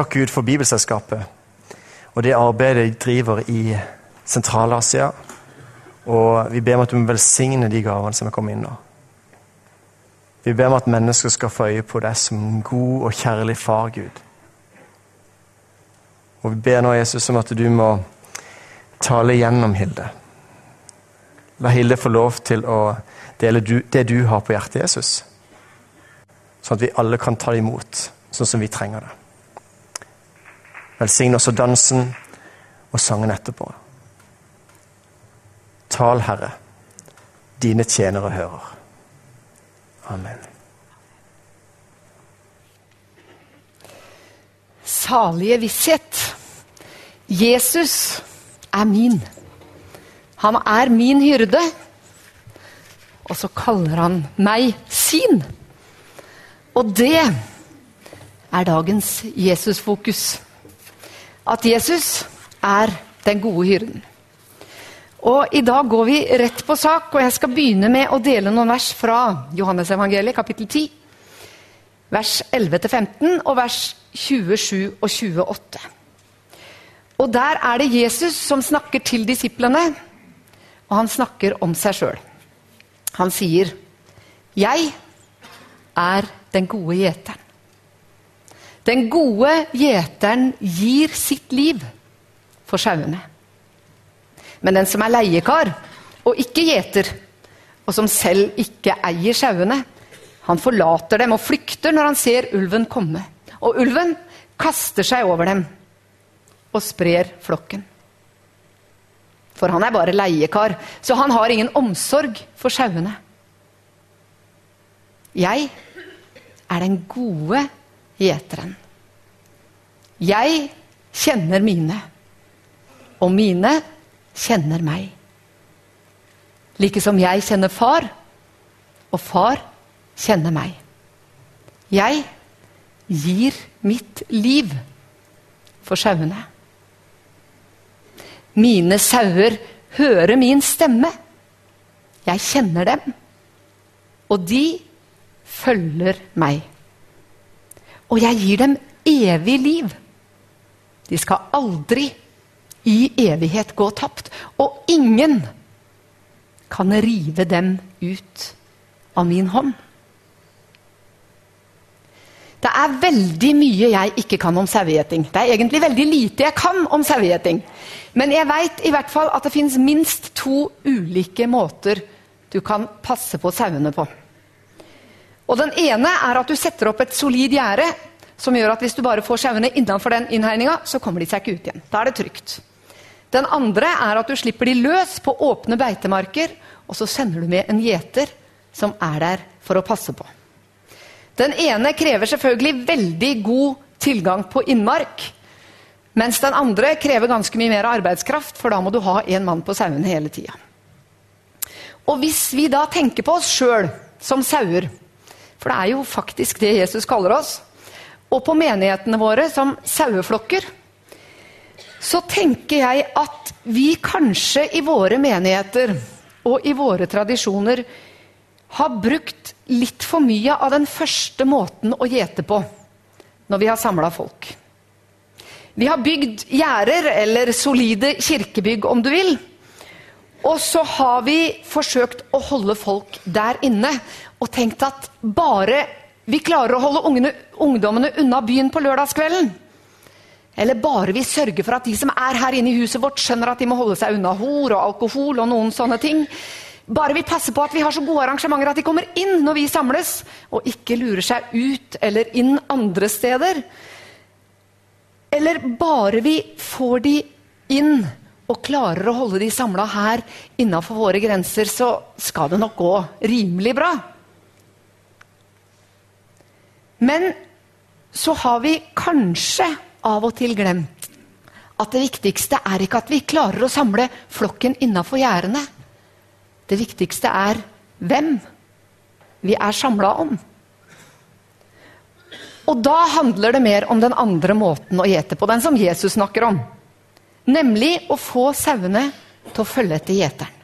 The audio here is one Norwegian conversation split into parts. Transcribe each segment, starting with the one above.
takke Gud for Bibelselskapet og det arbeidet de driver i Sentral-Asia. Og vi ber om at du må velsigne de gavene som er kommet inn nå. Vi ber om at mennesker skal få øye på deg som god og kjærlig far, Gud. Og vi ber nå, Jesus, om at du må tale gjennom Hilde. La Hilde få lov til å dele det du har på hjertet, Jesus. Sånn at vi alle kan ta det imot sånn som vi trenger det. Velsign også dansen og sangen etterpå. Tal, Herre, dine tjenere hører. Amen. Salige visshet. Jesus er min. Han er min hyrde. Og så kaller han meg sin. Og det er dagens Jesusfokus. At Jesus er den gode hyrden. Og I dag går vi rett på sak, og jeg skal begynne med å dele noen vers fra Johannesevangeliet, kapittel 10. Vers 11-15 og vers 27 og 28. Og Der er det Jesus som snakker til disiplene, og han snakker om seg sjøl. Han sier, 'Jeg er den gode gjeteren'. Den gode gjeteren gir sitt liv for sauene. Men den som er leiekar og ikke gjeter, og som selv ikke eier sauene, han forlater dem og flykter når han ser ulven komme. Og ulven kaster seg over dem og sprer flokken. For han er bare leiekar, så han har ingen omsorg for sauene. Jeg er den gode gjeteren. Jeg kjenner mine, og mine kjenner meg. Like som jeg kjenner far, og far kjenner meg. Jeg gir mitt liv for sauene. Mine sauer hører min stemme. Jeg kjenner dem, og de følger meg. Og jeg gir dem evig liv. De skal aldri i evighet gå tapt. Og ingen kan rive dem ut av min hånd. Det er veldig mye jeg ikke kan om sauegjeting. Det er egentlig veldig lite jeg kan om sauegjeting. Men jeg veit i hvert fall at det fins minst to ulike måter du kan passe på sauene på. Og Den ene er at du setter opp et solid gjerde som gjør at hvis du bare får sauene innenfor den innhegninga, så kommer de seg ikke ut igjen. Da er det trygt. Den andre er at du slipper de løs på åpne beitemarker, og så sender du med en gjeter som er der for å passe på. Den ene krever selvfølgelig veldig god tilgang på innmark. Mens den andre krever ganske mye mer arbeidskraft, for da må du ha én mann på sauene hele tida. Og hvis vi da tenker på oss sjøl som sauer, for det er jo faktisk det Jesus kaller oss, og på menighetene våre som saueflokker, så tenker jeg at vi kanskje i våre menigheter og i våre tradisjoner har brukt litt for mye av den første måten å gjete på når vi har samla folk. Vi har bygd gjerder, eller solide kirkebygg om du vil. Og så har vi forsøkt å holde folk der inne og tenkt at bare vi klarer å holde ungene, ungdommene unna byen på lørdagskvelden, eller bare vi sørger for at de som er her inne i huset vårt, skjønner at de må holde seg unna hor og alkohol og noen sånne ting, bare vi passer på at vi har så gode arrangementer at de kommer inn når vi samles, og ikke lurer seg ut eller inn andre steder. Eller bare vi får de inn og klarer å holde de samla her innafor våre grenser, så skal det nok gå rimelig bra. Men så har vi kanskje av og til glemt at det viktigste er ikke at vi klarer å samle flokken innafor gjerdene. Det viktigste er hvem vi er samla om. Og da handler det mer om den andre måten å gjete på, den som Jesus snakker om. Nemlig å få sauene til å følge etter gjeteren.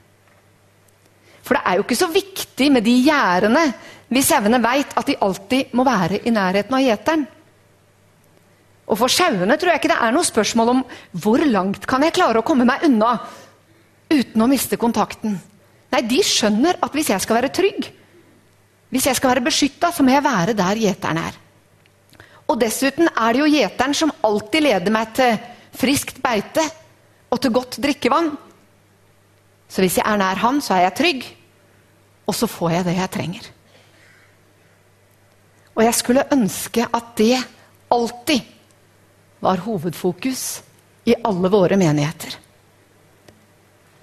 For det er jo ikke så viktig med de gjerdene, hvis sauene veit at de alltid må være i nærheten av gjeteren. Og for sauene tror jeg ikke det er noe spørsmål om hvor langt kan jeg klare å komme meg unna uten å miste kontakten. Nei, de skjønner at hvis jeg skal være trygg, hvis jeg skal være beskytta, så må jeg være der gjeteren er. Og dessuten er det jo gjeteren som alltid leder meg til friskt beite og til godt drikkevann. Så hvis jeg er nær han, så er jeg trygg, og så får jeg det jeg trenger. Og jeg skulle ønske at det alltid var hovedfokus i alle våre menigheter.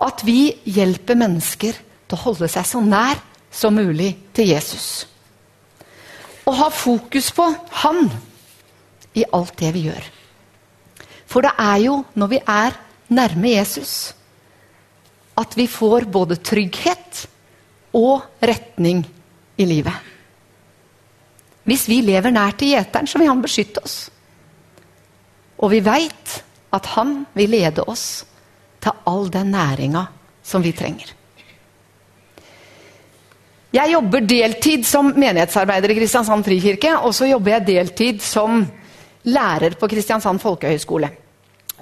At vi hjelper mennesker til å holde seg så nær som mulig til Jesus. Og ha fokus på Han i alt det vi gjør. For det er jo når vi er nærme Jesus, at vi får både trygghet og retning i livet. Hvis vi lever nær til gjeteren, så vil han beskytte oss. Og vi veit at han vil lede oss til all den næringa som vi trenger. Jeg jobber deltid som menighetsarbeider i Kristiansand frikirke, og så jobber jeg deltid som lærer på Kristiansand folkehøgskole.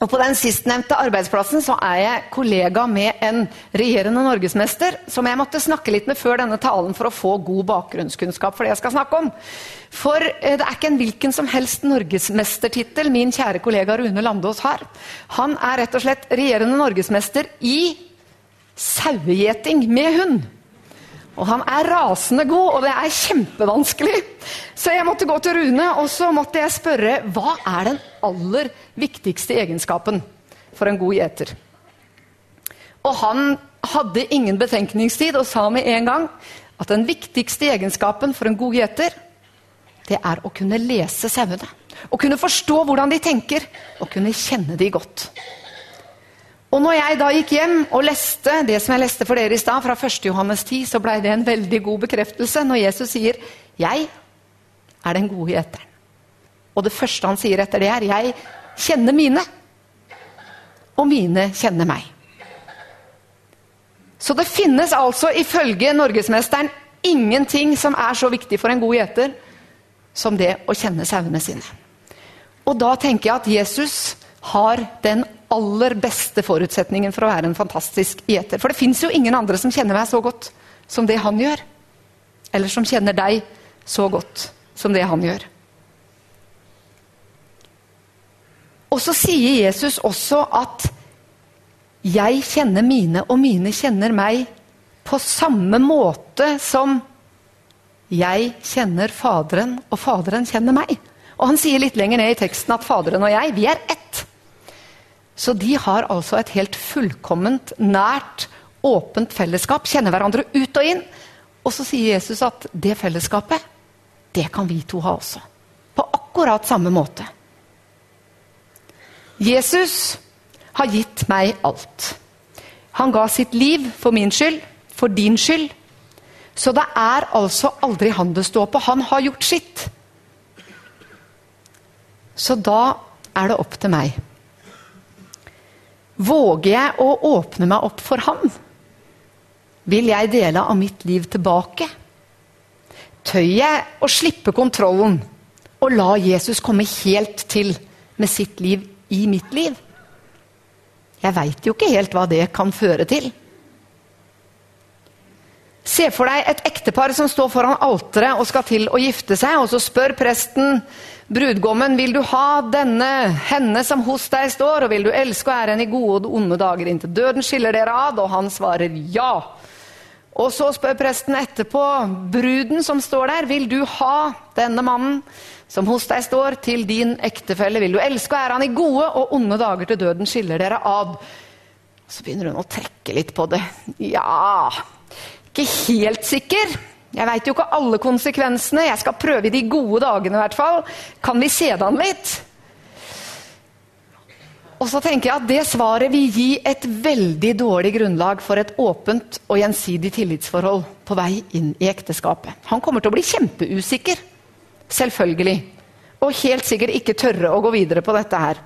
Og På den sistnevnte arbeidsplassen så er jeg kollega med en regjerende norgesmester som jeg måtte snakke litt med før denne talen for å få god bakgrunnskunnskap for det jeg skal snakke om. For eh, det er ikke en hvilken som helst norgesmestertittel min kjære kollega Rune Landås har. Han er rett og slett regjerende norgesmester i sauegjeting med hund. Og han er rasende god, og det er kjempevanskelig. Så jeg måtte gå til Rune og så måtte jeg spørre hva er den aller viktigste egenskapen for en god gjeter. Og han hadde ingen betenkningstid og sa med en gang at den viktigste egenskapen for en god gjeter, det er å kunne lese sauene. Å kunne forstå hvordan de tenker, og kunne kjenne de godt. Og når jeg da gikk hjem og leste det som jeg leste for dere i stad, fra 1. Johannes 10, så blei det en veldig god bekreftelse når Jesus sier 'Jeg er den gode gjeteren'. Og det første han sier etter det, er 'Jeg kjenner mine', og mine kjenner meg. Så det finnes altså ifølge norgesmesteren ingenting som er så viktig for en god gjeter som det å kjenne sauene sine. Og da tenker jeg at Jesus har den aller beste forutsetningen for å være en fantastisk gjeter. For det fins jo ingen andre som kjenner meg så godt som det han gjør. Eller som kjenner deg så godt som det han gjør. Og så sier Jesus også at 'jeg kjenner mine, og mine kjenner meg' på samme måte som 'jeg kjenner Faderen, og Faderen kjenner meg'. Og Han sier litt lenger ned i teksten at Faderen og jeg, vi er ett. Så de har altså et helt fullkomment, nært, åpent fellesskap. Kjenner hverandre ut og inn. Og så sier Jesus at det fellesskapet, det kan vi to ha også. På akkurat samme måte. Jesus har gitt meg alt. Han ga sitt liv for min skyld, for din skyld. Så det er altså aldri han det står på. Han har gjort sitt. Så da er det opp til meg. Våger jeg å åpne meg opp for Han? Vil jeg dele av mitt liv tilbake? Tør jeg å slippe kontrollen og la Jesus komme helt til med sitt liv i mitt liv? Jeg veit jo ikke helt hva det kan føre til. Se for deg et ektepar som står foran alteret og skal til å gifte seg, og så spør presten brudgommen vil du ha denne, henne som hos deg står, og vil du elske og ære henne i gode og onde dager inntil døden skiller dere ad? Og han svarer ja. Og så spør presten etterpå bruden som står der, vil du ha denne mannen som hos deg står, til din ektefelle? Vil du elske og ære han i gode og onde dager til døden skiller dere ad? Så begynner hun å trekke litt på det. Ja ikke helt sikker. Jeg veit jo ikke alle konsekvensene. Jeg skal prøve i de gode dagene, i hvert fall. Kan vi se det an litt? Og så tenker jeg at Det svaret vil gi et veldig dårlig grunnlag for et åpent og gjensidig tillitsforhold på vei inn i ekteskapet. Han kommer til å bli kjempeusikker. Selvfølgelig. Og helt sikkert ikke tørre å gå videre på dette her.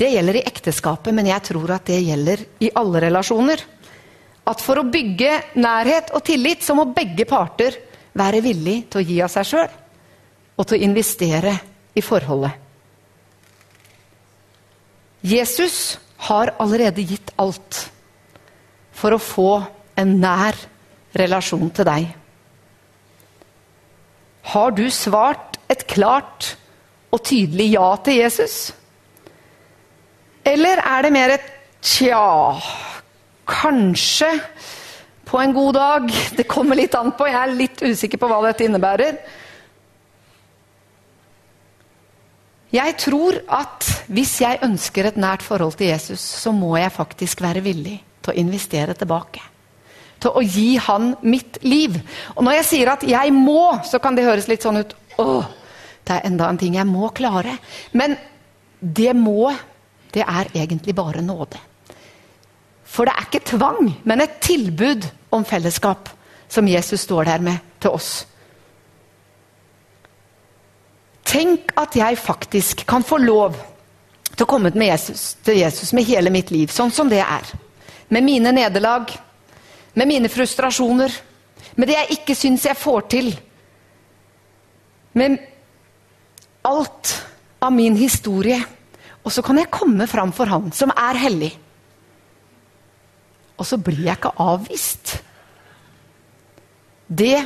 Det gjelder i ekteskapet, men jeg tror at det gjelder i alle relasjoner at for å bygge nærhet og tillit, så må begge parter være villig til å gi av seg sjøl og til å investere i forholdet. Jesus har allerede gitt alt for å få en nær relasjon til deg. Har du svart et klart og tydelig ja til Jesus? Eller er det mer et tja, kanskje på en god dag? Det kommer litt an på. Jeg er litt usikker på hva dette innebærer. Jeg tror at hvis jeg ønsker et nært forhold til Jesus, så må jeg faktisk være villig til å investere tilbake. Til å gi han mitt liv. Og når jeg sier at 'jeg må', så kan det høres litt sånn ut Åh, det er enda en ting jeg må klare. Men det må, det er egentlig bare nåde. For det er ikke tvang, men et tilbud om fellesskap som Jesus står der med til oss. Tenk at jeg faktisk kan få lov til å komme med Jesus, til Jesus med hele mitt liv, sånn som det er. Med mine nederlag, med mine frustrasjoner, med det jeg ikke syns jeg får til. Med alt av min historie. Og så kan jeg komme fram for Han som er hellig. Og så blir jeg ikke avvist. Det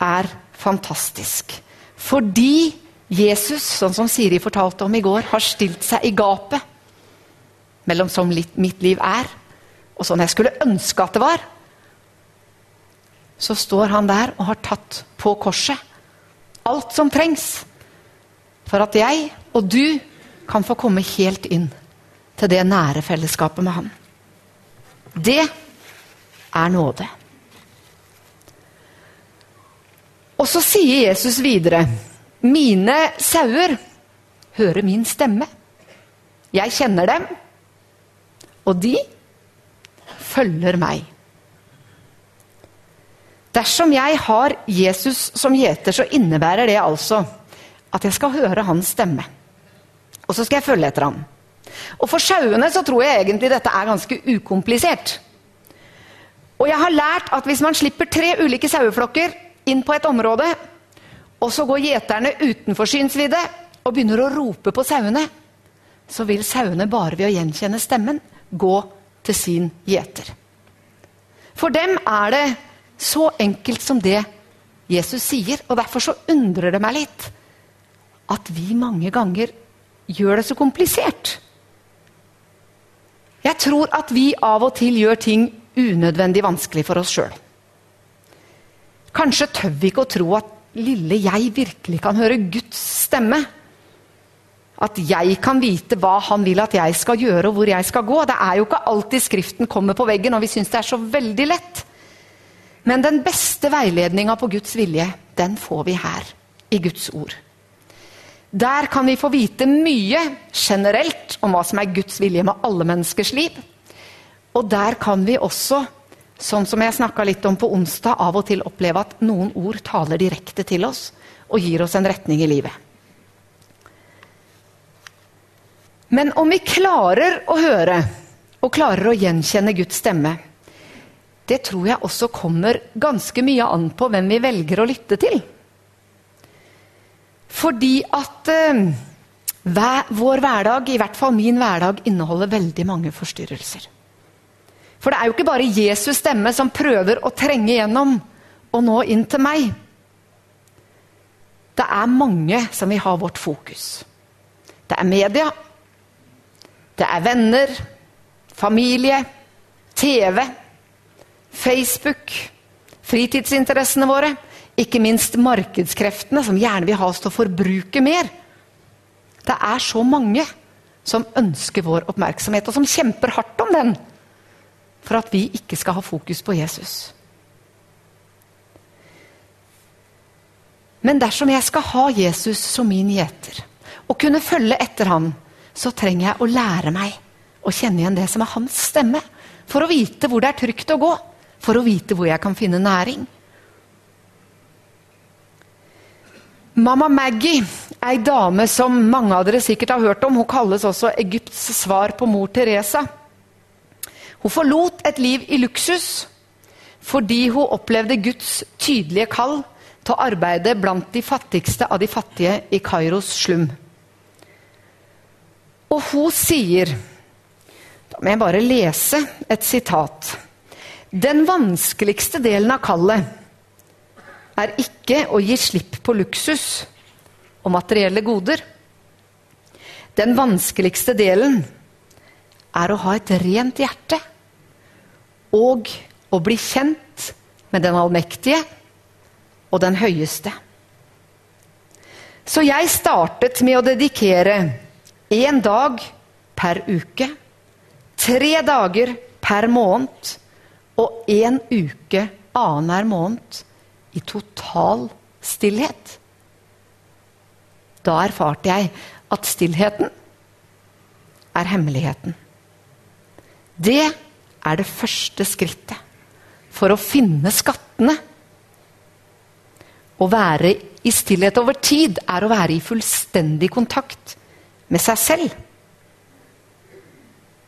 er fantastisk. Fordi Jesus, sånn som Siri fortalte om i går, har stilt seg i gapet mellom som mitt liv er, og sånn jeg skulle ønske at det var. Så står han der og har tatt på korset alt som trengs for at jeg og du kan få komme helt inn til det nære fellesskapet med han. Det er nåde. Og så sier Jesus videre mine sauer hører min stemme. Jeg kjenner dem, og de følger meg. Dersom jeg har Jesus som gjeter, så innebærer det altså at jeg skal høre hans stemme. Og så skal jeg følge etter ham. Og for sauene så tror jeg egentlig dette er ganske ukomplisert. Og jeg har lært at hvis man slipper tre ulike saueflokker inn på et område, og så går gjeterne utenfor synsvidde og begynner å rope på sauene, så vil sauene bare ved å gjenkjenne stemmen gå til sin gjeter. For dem er det så enkelt som det Jesus sier, og derfor så undrer det meg litt at vi mange ganger gjør det så komplisert. Jeg tror at vi av og til gjør ting unødvendig vanskelig for oss sjøl. Kanskje tør vi ikke å tro at lille jeg virkelig kan høre Guds stemme. At jeg kan vite hva han vil at jeg skal gjøre, og hvor jeg skal gå. Det er jo ikke alltid Skriften kommer på veggen, og vi syns det er så veldig lett. Men den beste veiledninga på Guds vilje, den får vi her, i Guds ord. Der kan vi få vite mye generelt om hva som er Guds vilje med alle menneskers liv. Og der kan vi også Sånn som jeg snakka litt om på onsdag, av og til oppleve at noen ord taler direkte til oss og gir oss en retning i livet. Men om vi klarer å høre og klarer å gjenkjenne Guds stemme, det tror jeg også kommer ganske mye an på hvem vi velger å lytte til. Fordi at eh, vår hverdag, i hvert fall min hverdag, inneholder veldig mange forstyrrelser. For det er jo ikke bare Jesus' stemme som prøver å trenge gjennom og nå inn til meg. Det er mange som vil ha vårt fokus. Det er media, det er venner, familie, TV, Facebook, fritidsinteressene våre. Ikke minst markedskreftene, som gjerne vil ha oss til å forbruke mer. Det er så mange som ønsker vår oppmerksomhet, og som kjemper hardt om den for at vi ikke skal ha fokus på Jesus. Men dersom jeg skal ha Jesus som min gjeter, og kunne følge etter ham, så trenger jeg å lære meg å kjenne igjen det som er hans stemme. For å vite hvor det er trygt å gå. For å vite hvor jeg kan finne næring. Mamma Maggie, ei dame som mange av dere sikkert har hørt om, hun kalles også Egypts svar på mor Teresa. Hun forlot et liv i luksus fordi hun opplevde Guds tydelige kall til å arbeide blant de fattigste av de fattige i Kairos slum. Og hun sier Da må jeg bare lese et sitat. Den vanskeligste delen av kallet er ikke å gi slipp på luksus og materielle goder. Den vanskeligste delen er å ha et rent hjerte og å bli kjent med den allmektige og den høyeste. Så jeg startet med å dedikere én dag per uke, tre dager per måned og én uke annenhver måned i total stillhet. Da erfarte jeg at stillheten er hemmeligheten. Det er det første skrittet for å finne skattene. Å være i stillhet over tid er å være i fullstendig kontakt med seg selv.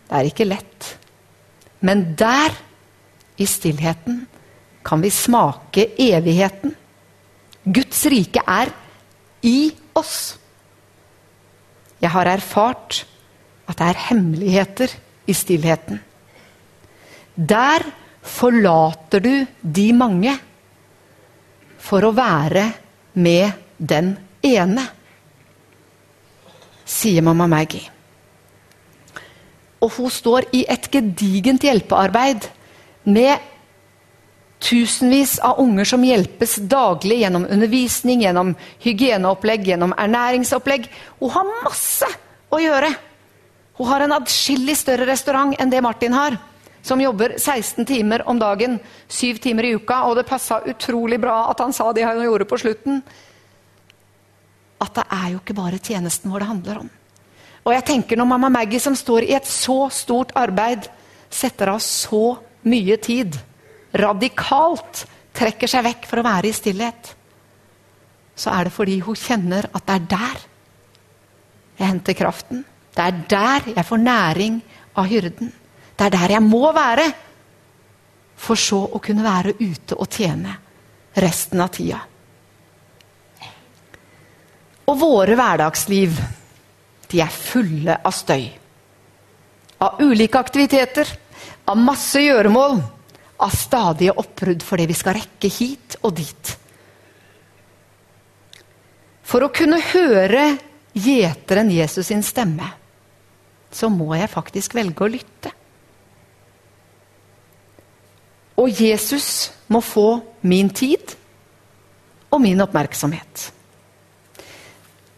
Det er ikke lett. Men der, i stillheten, kan vi smake evigheten. Guds rike er i oss. Jeg har erfart at det er hemmeligheter i stillheten. Der forlater du de mange for å være med den ene, sier mamma Maggie. Og hun står i et gedigent hjelpearbeid med tusenvis av unger som hjelpes daglig gjennom undervisning, gjennom hygieneopplegg, gjennom ernæringsopplegg. Hun har masse å gjøre. Hun har en adskillig større restaurant enn det Martin har. Som jobber 16 timer om dagen, 7 timer i uka. Og det passa utrolig bra at han sa det han gjorde på slutten. At det er jo ikke bare tjenesten vår det handler om. Og jeg tenker når mamma Maggie, som står i et så stort arbeid, setter av så mye tid radikalt trekker seg vekk for å være i stillhet, så er det fordi hun kjenner at det er der jeg henter kraften. Det er der jeg får næring av hyrden. Det er der jeg må være for så å kunne være ute og tjene resten av tida. Og våre hverdagsliv, de er fulle av støy. Av ulike aktiviteter, av masse gjøremål av stadige oppbrudd fordi vi skal rekke hit og dit. For å kunne høre gjeteren Jesus sin stemme, så må jeg faktisk velge å lytte. Og Jesus må få min tid og min oppmerksomhet.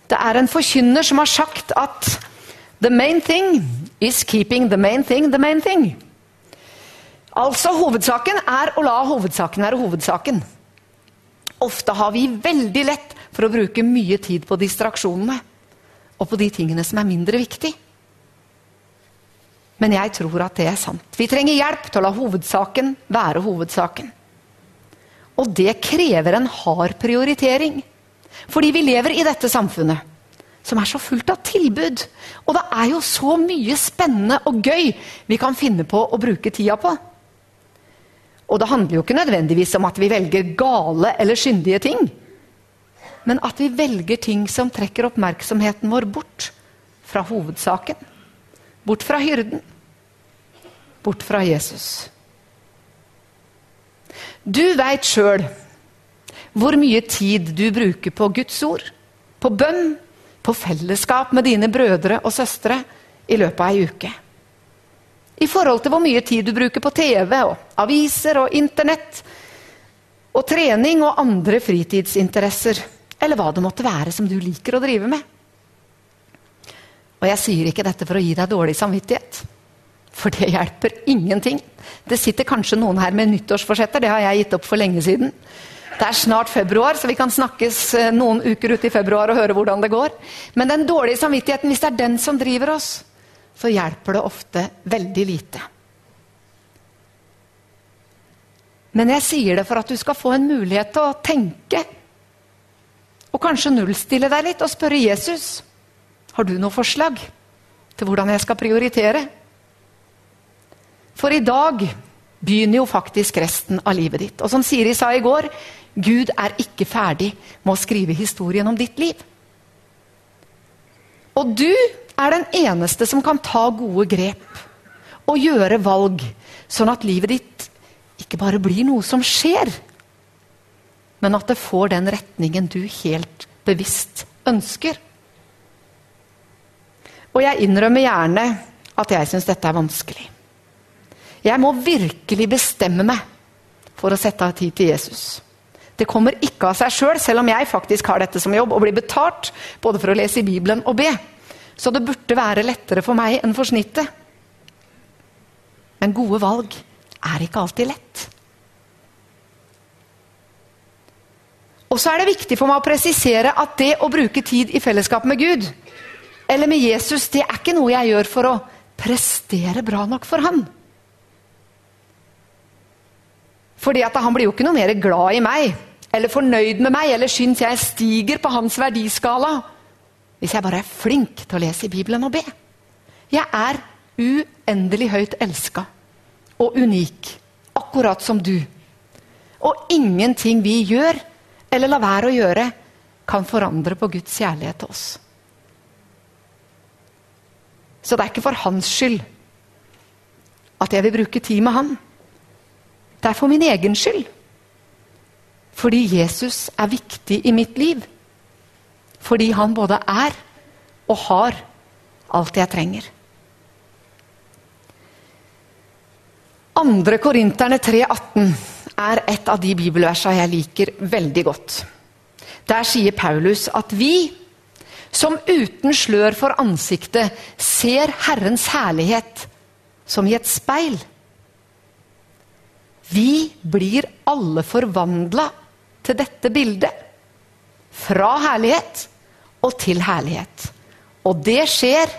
Det er en forkynner som har sagt at the main thing is keeping the main thing the main thing. Altså, hovedsaken er å la hovedsaken være hovedsaken. Ofte har vi veldig lett for å bruke mye tid på distraksjonene og på de tingene som er mindre viktig. Men jeg tror at det er sant. Vi trenger hjelp til å la hovedsaken være hovedsaken. Og det krever en hard prioritering. Fordi vi lever i dette samfunnet som er så fullt av tilbud. Og det er jo så mye spennende og gøy vi kan finne på å bruke tida på. Og det handler jo ikke nødvendigvis om at vi velger gale eller skyndige ting. Men at vi velger ting som trekker oppmerksomheten vår bort fra hovedsaken. Bort fra hyrden. Bort fra Jesus. Du veit sjøl hvor mye tid du bruker på Guds ord, på bønn, på fellesskap med dine brødre og søstre i løpet av ei uke i forhold til hvor mye tid du bruker på TV og aviser og internett og trening og andre fritidsinteresser, eller hva det måtte være som du liker å drive med. Og jeg sier ikke dette for å gi deg dårlig samvittighet, for det hjelper ingenting. Det sitter kanskje noen her med nyttårsforsetter, det har jeg gitt opp for lenge siden. Det er snart februar, så vi kan snakkes eh, noen uker ut i februar og høre hvordan det går. Men den dårlige samvittigheten, hvis det er den som driver oss, så hjelper det ofte veldig lite. Men jeg sier det for at du skal få en mulighet til å tenke. Og kanskje nullstille deg litt og spørre Jesus har du noe forslag til hvordan jeg skal prioritere. For i dag begynner jo faktisk resten av livet ditt. Og som Siri sa i går, Gud er ikke ferdig med å skrive historien om ditt liv. Og du er den eneste som kan ta gode grep og gjøre valg, sånn at livet ditt ikke bare blir noe som skjer, men at det får den retningen du helt bevisst ønsker. Og jeg innrømmer gjerne at jeg syns dette er vanskelig. Jeg må virkelig bestemme meg for å sette av tid til Jesus. Det kommer ikke av seg sjøl, selv, selv om jeg faktisk har dette som jobb og blir betalt både for å lese i Bibelen og be. Så det burde være lettere for meg enn for snittet. Men gode valg er ikke alltid lett. Og så er det viktig for meg å presisere at det å bruke tid i fellesskap med Gud, eller med Jesus, det er ikke noe jeg gjør for å prestere bra nok for han. Fordi at han blir jo ikke noe mer glad i meg, eller fornøyd med meg, eller syns jeg stiger på hans verdiskala hvis jeg bare er flink til å lese i Bibelen og be. Jeg er uendelig høyt elska og unik, akkurat som du. Og ingenting vi gjør, eller lar være å gjøre, kan forandre på Guds kjærlighet til oss. Så det er ikke for hans skyld at jeg vil bruke tid med han. Det er for min egen skyld. Fordi Jesus er viktig i mitt liv. Fordi han både er og har alt jeg trenger. Andre Korinterne 3,18 er et av de bibelversene jeg liker veldig godt. Der sier Paulus at vi, som uten slør for ansiktet, ser Herrens herlighet som i et speil vi blir alle forvandla til dette bildet. Fra herlighet og til herlighet. Og det skjer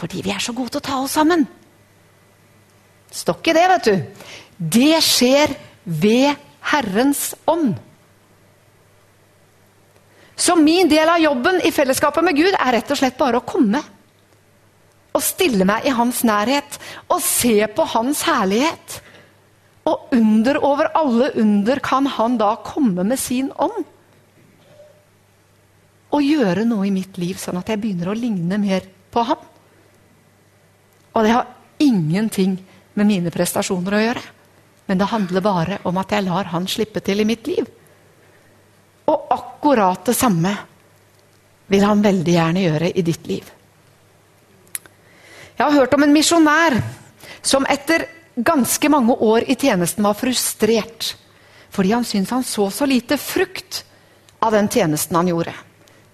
fordi vi er så gode til å ta oss sammen. Står ikke det, vet du. Det skjer ved Herrens ånd. Så min del av jobben i fellesskapet med Gud er rett og slett bare å komme. Og stille meg i hans nærhet og se på hans herlighet. Og under over alle under kan han da komme med sin ånd. Og gjøre noe i mitt liv, sånn at jeg begynner å ligne mer på ham. Og det har ingenting med mine prestasjoner å gjøre. Men det handler bare om at jeg lar han slippe til i mitt liv. Og akkurat det samme vil han veldig gjerne gjøre i ditt liv. Jeg har hørt om en misjonær som etter ganske mange år i tjenesten var frustrert fordi han syntes han så så lite frukt av den tjenesten han gjorde.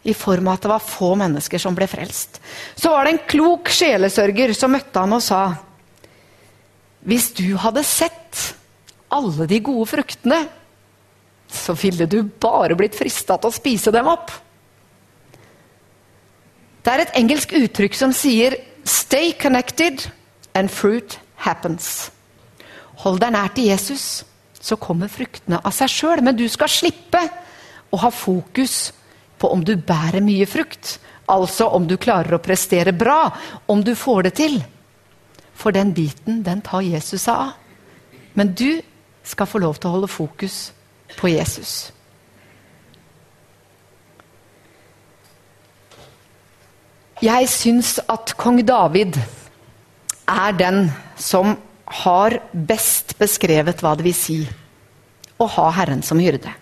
I form av at det var få mennesker som ble frelst. Så var det en klok sjelesørger som møtte han og sa Hvis du hadde sett alle de gode fruktene, så ville du bare blitt frista til å spise dem opp. Det er et engelsk uttrykk som sier 'stay connected and fruit happens'. Hold deg nær til Jesus, så kommer fruktene av seg sjøl. Men du skal slippe å ha fokus på om du bærer mye frukt. Altså om du klarer å prestere bra, om du får det til. For den biten, den tar Jesus seg av. Men du skal få lov til å holde fokus på Jesus. Jeg syns at kong David er den som har best beskrevet hva det vil si å ha Herren som hyrde.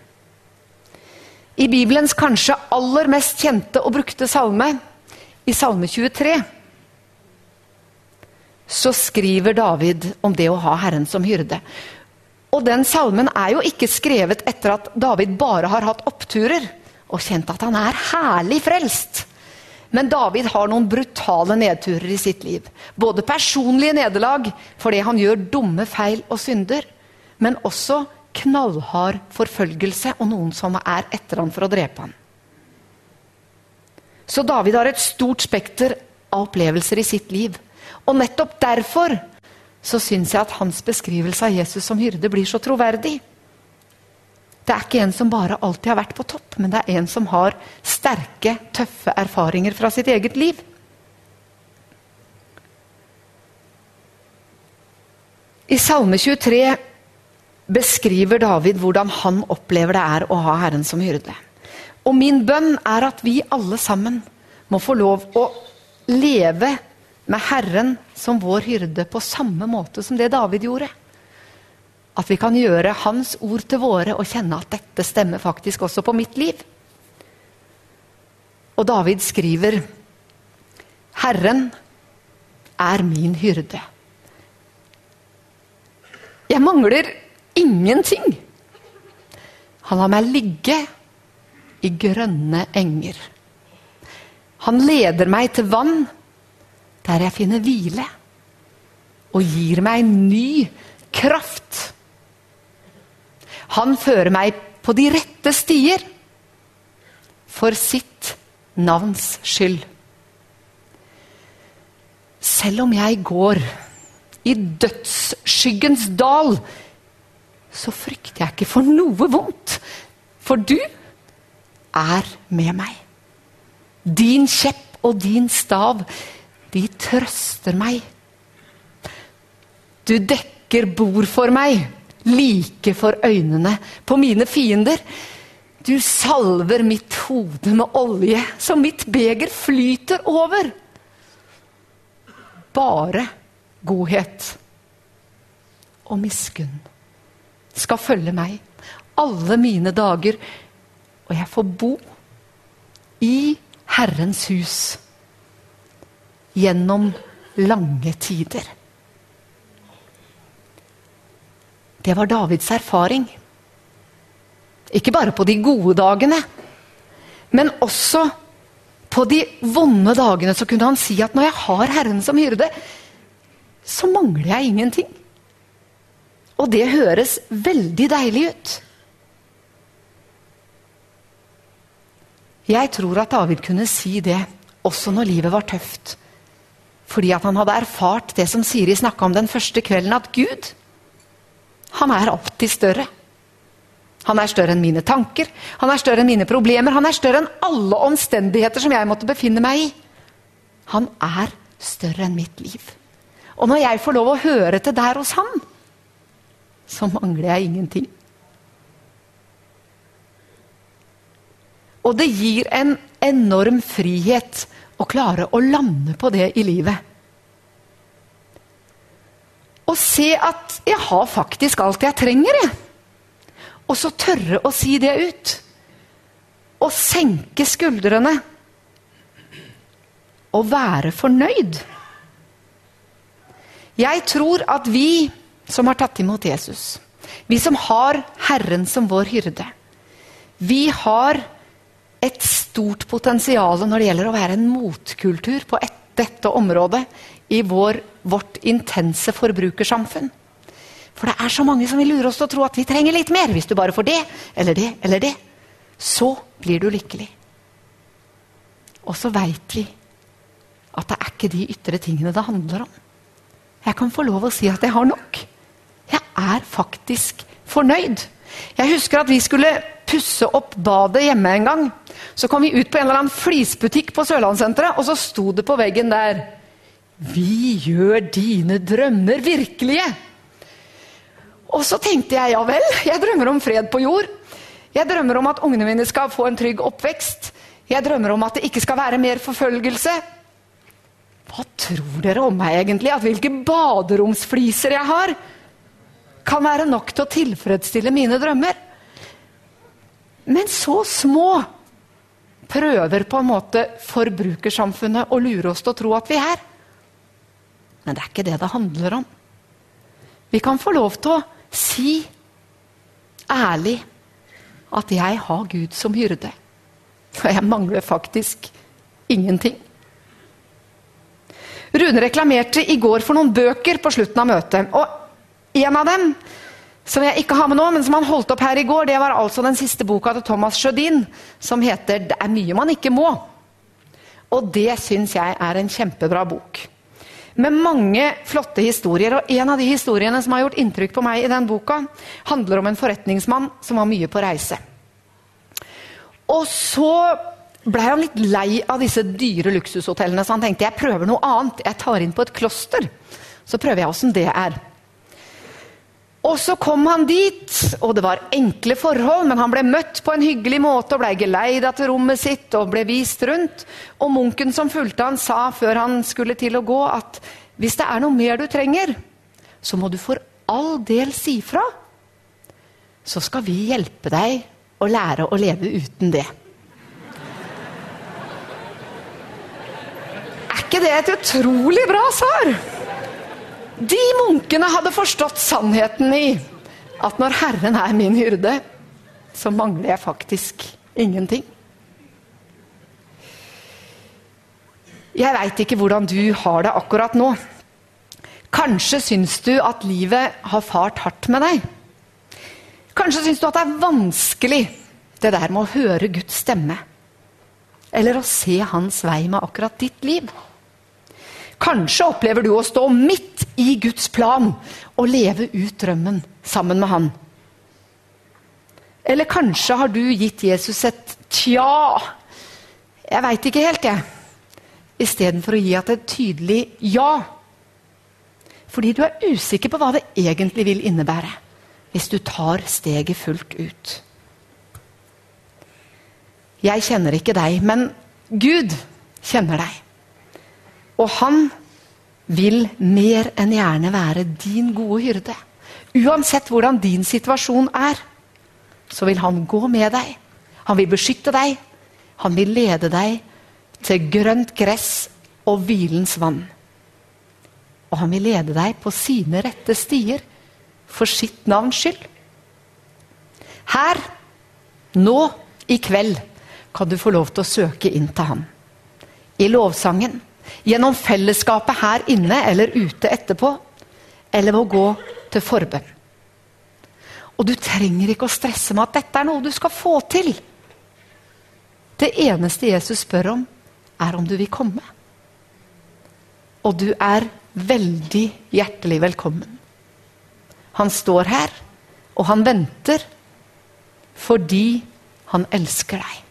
I Bibelens kanskje aller mest kjente og brukte salme, i Salme 23, så skriver David om det å ha Herren som hyrde. Og den salmen er jo ikke skrevet etter at David bare har hatt oppturer og kjent at han er herlig frelst. Men David har noen brutale nedturer i sitt liv. Både personlige nederlag fordi han gjør dumme feil og synder, men også knallhard forfølgelse og noen som er etter han for å drepe han. Så David har et stort spekter av opplevelser i sitt liv. Og nettopp derfor så syns jeg at hans beskrivelse av Jesus som hyrde blir så troverdig. Det er ikke en som bare alltid har vært på topp, men det er en som har sterke, tøffe erfaringer fra sitt eget liv. I Salme 23 beskriver David hvordan han opplever det er å ha Herren som hyrde. Og min bønn er at vi alle sammen må få lov å leve med Herren som vår hyrde på samme måte som det David gjorde. At vi kan gjøre Hans ord til våre og kjenne at dette stemmer faktisk også på mitt liv. Og David skriver Herren er min hyrde. Jeg mangler ingenting. Han lar meg ligge i grønne enger. Han leder meg til vann der jeg finner hvile, og gir meg ny kraft. Han fører meg på de rette stier for sitt navns skyld. Selv om jeg går i dødsskyggens dal, så frykter jeg ikke for noe vondt. For du er med meg. Din kjepp og din stav, de trøster meg. Du dekker bord for meg, like for øynene på mine fiender. Du salver mitt hode med olje, så mitt beger flyter over. Bare godhet og miskunn skal følge meg alle mine dager, og jeg får bo i Herrens hus gjennom lange tider. Det var Davids erfaring. Ikke bare på de gode dagene, men også på de vonde dagene så kunne han si at når jeg har Herren som hyrde, så mangler jeg ingenting. Og det høres veldig deilig ut. Jeg tror at David kunne si det også når livet var tøft. Fordi at han hadde erfart det som Siri snakka om den første kvelden, at Gud, han er alltid større. Han er større enn mine tanker, han er større enn mine problemer, han er større enn alle omstendigheter som jeg måtte befinne meg i. Han er større enn mitt liv. Og når jeg får lov å høre til der hos han, så mangler jeg ingenting. Og det gir en enorm frihet å klare å lande på det i livet. Og se at jeg har faktisk alt jeg trenger, jeg. Og så tørre å si det ut. Og senke skuldrene. Og være fornøyd. Jeg tror at vi som har tatt imot Jesus, vi som har Herren som vår hyrde, vi har et stort potensial når det gjelder å være en motkultur på et, dette området i vår, vårt intense forbrukersamfunn. For det er så mange som vil lure oss til å tro at vi trenger litt mer. Hvis du bare får det eller det eller det, så blir du lykkelig. Og så veit vi at det er ikke de ytre tingene det handler om. Jeg kan få lov å si at jeg har nok. Faktisk fornøyd. Jeg husker at vi skulle pusse opp badet hjemme en gang. Så kom vi ut på en eller annen flisbutikk på Sørlandssenteret, og så sto det på veggen der Vi gjør dine drømmer virkelige. Og så tenkte jeg ja vel, jeg drømmer om fred på jord. Jeg drømmer om at ungene mine skal få en trygg oppvekst. Jeg drømmer om at det ikke skal være mer forfølgelse. Hva tror dere om meg egentlig? At hvilke baderomsfliser jeg har, kan være nok til å tilfredsstille mine drømmer. Men så små prøver på en måte forbrukersamfunnet å lure oss til å tro at vi er. Men det er ikke det det handler om. Vi kan få lov til å si ærlig at jeg har Gud som hyrde. Og jeg mangler faktisk ingenting. Rune reklamerte i går for noen bøker på slutten av møtet. Og en av dem, som jeg ikke har med nå, men som han holdt opp her i går, det var altså den siste boka til Thomas Sjødin, som heter 'Det er mye man ikke må'. Og det syns jeg er en kjempebra bok. Med mange flotte historier. Og en av de historiene som har gjort inntrykk på meg i den boka, handler om en forretningsmann som var mye på reise. Og så blei han litt lei av disse dyre luksushotellene, så han tenkte jeg prøver noe annet. Jeg tar inn på et kloster, så prøver jeg åssen det er. Og så kom han dit, og det var enkle forhold, men han ble møtt på en hyggelig måte og ble geleida til rommet sitt og ble vist rundt. Og munken som fulgte han sa før han skulle til å gå, at hvis det er noe mer du trenger, så må du for all del si fra. Så skal vi hjelpe deg å lære å leve uten det. Er ikke det et utrolig bra svar? De munkene hadde forstått sannheten i at når Herren er min hyrde, så mangler jeg faktisk ingenting. Jeg veit ikke hvordan du har det akkurat nå. Kanskje syns du at livet har fart hardt med deg. Kanskje syns du at det er vanskelig, det der med å høre Guds stemme. Eller å se hans vei med akkurat ditt liv. Kanskje opplever du å stå midt i Guds plan og leve ut drømmen sammen med Han. Eller kanskje har du gitt Jesus et tja. Jeg veit ikke helt, jeg. Istedenfor å gi at et tydelig ja. Fordi du er usikker på hva det egentlig vil innebære hvis du tar steget fullt ut. Jeg kjenner ikke deg, men Gud kjenner deg. Og han vil mer enn gjerne være din gode hyrde. Uansett hvordan din situasjon er, så vil han gå med deg. Han vil beskytte deg. Han vil lede deg til grønt gress og hvilens vann. Og han vil lede deg på sine rette stier for sitt navns skyld. Her, nå i kveld, kan du få lov til å søke inn til ham. I lovsangen Gjennom fellesskapet her inne eller ute etterpå. Eller ved å gå til forbønn. Og du trenger ikke å stresse med at dette er noe du skal få til. Det eneste Jesus spør om, er om du vil komme. Og du er veldig hjertelig velkommen. Han står her, og han venter fordi han elsker deg.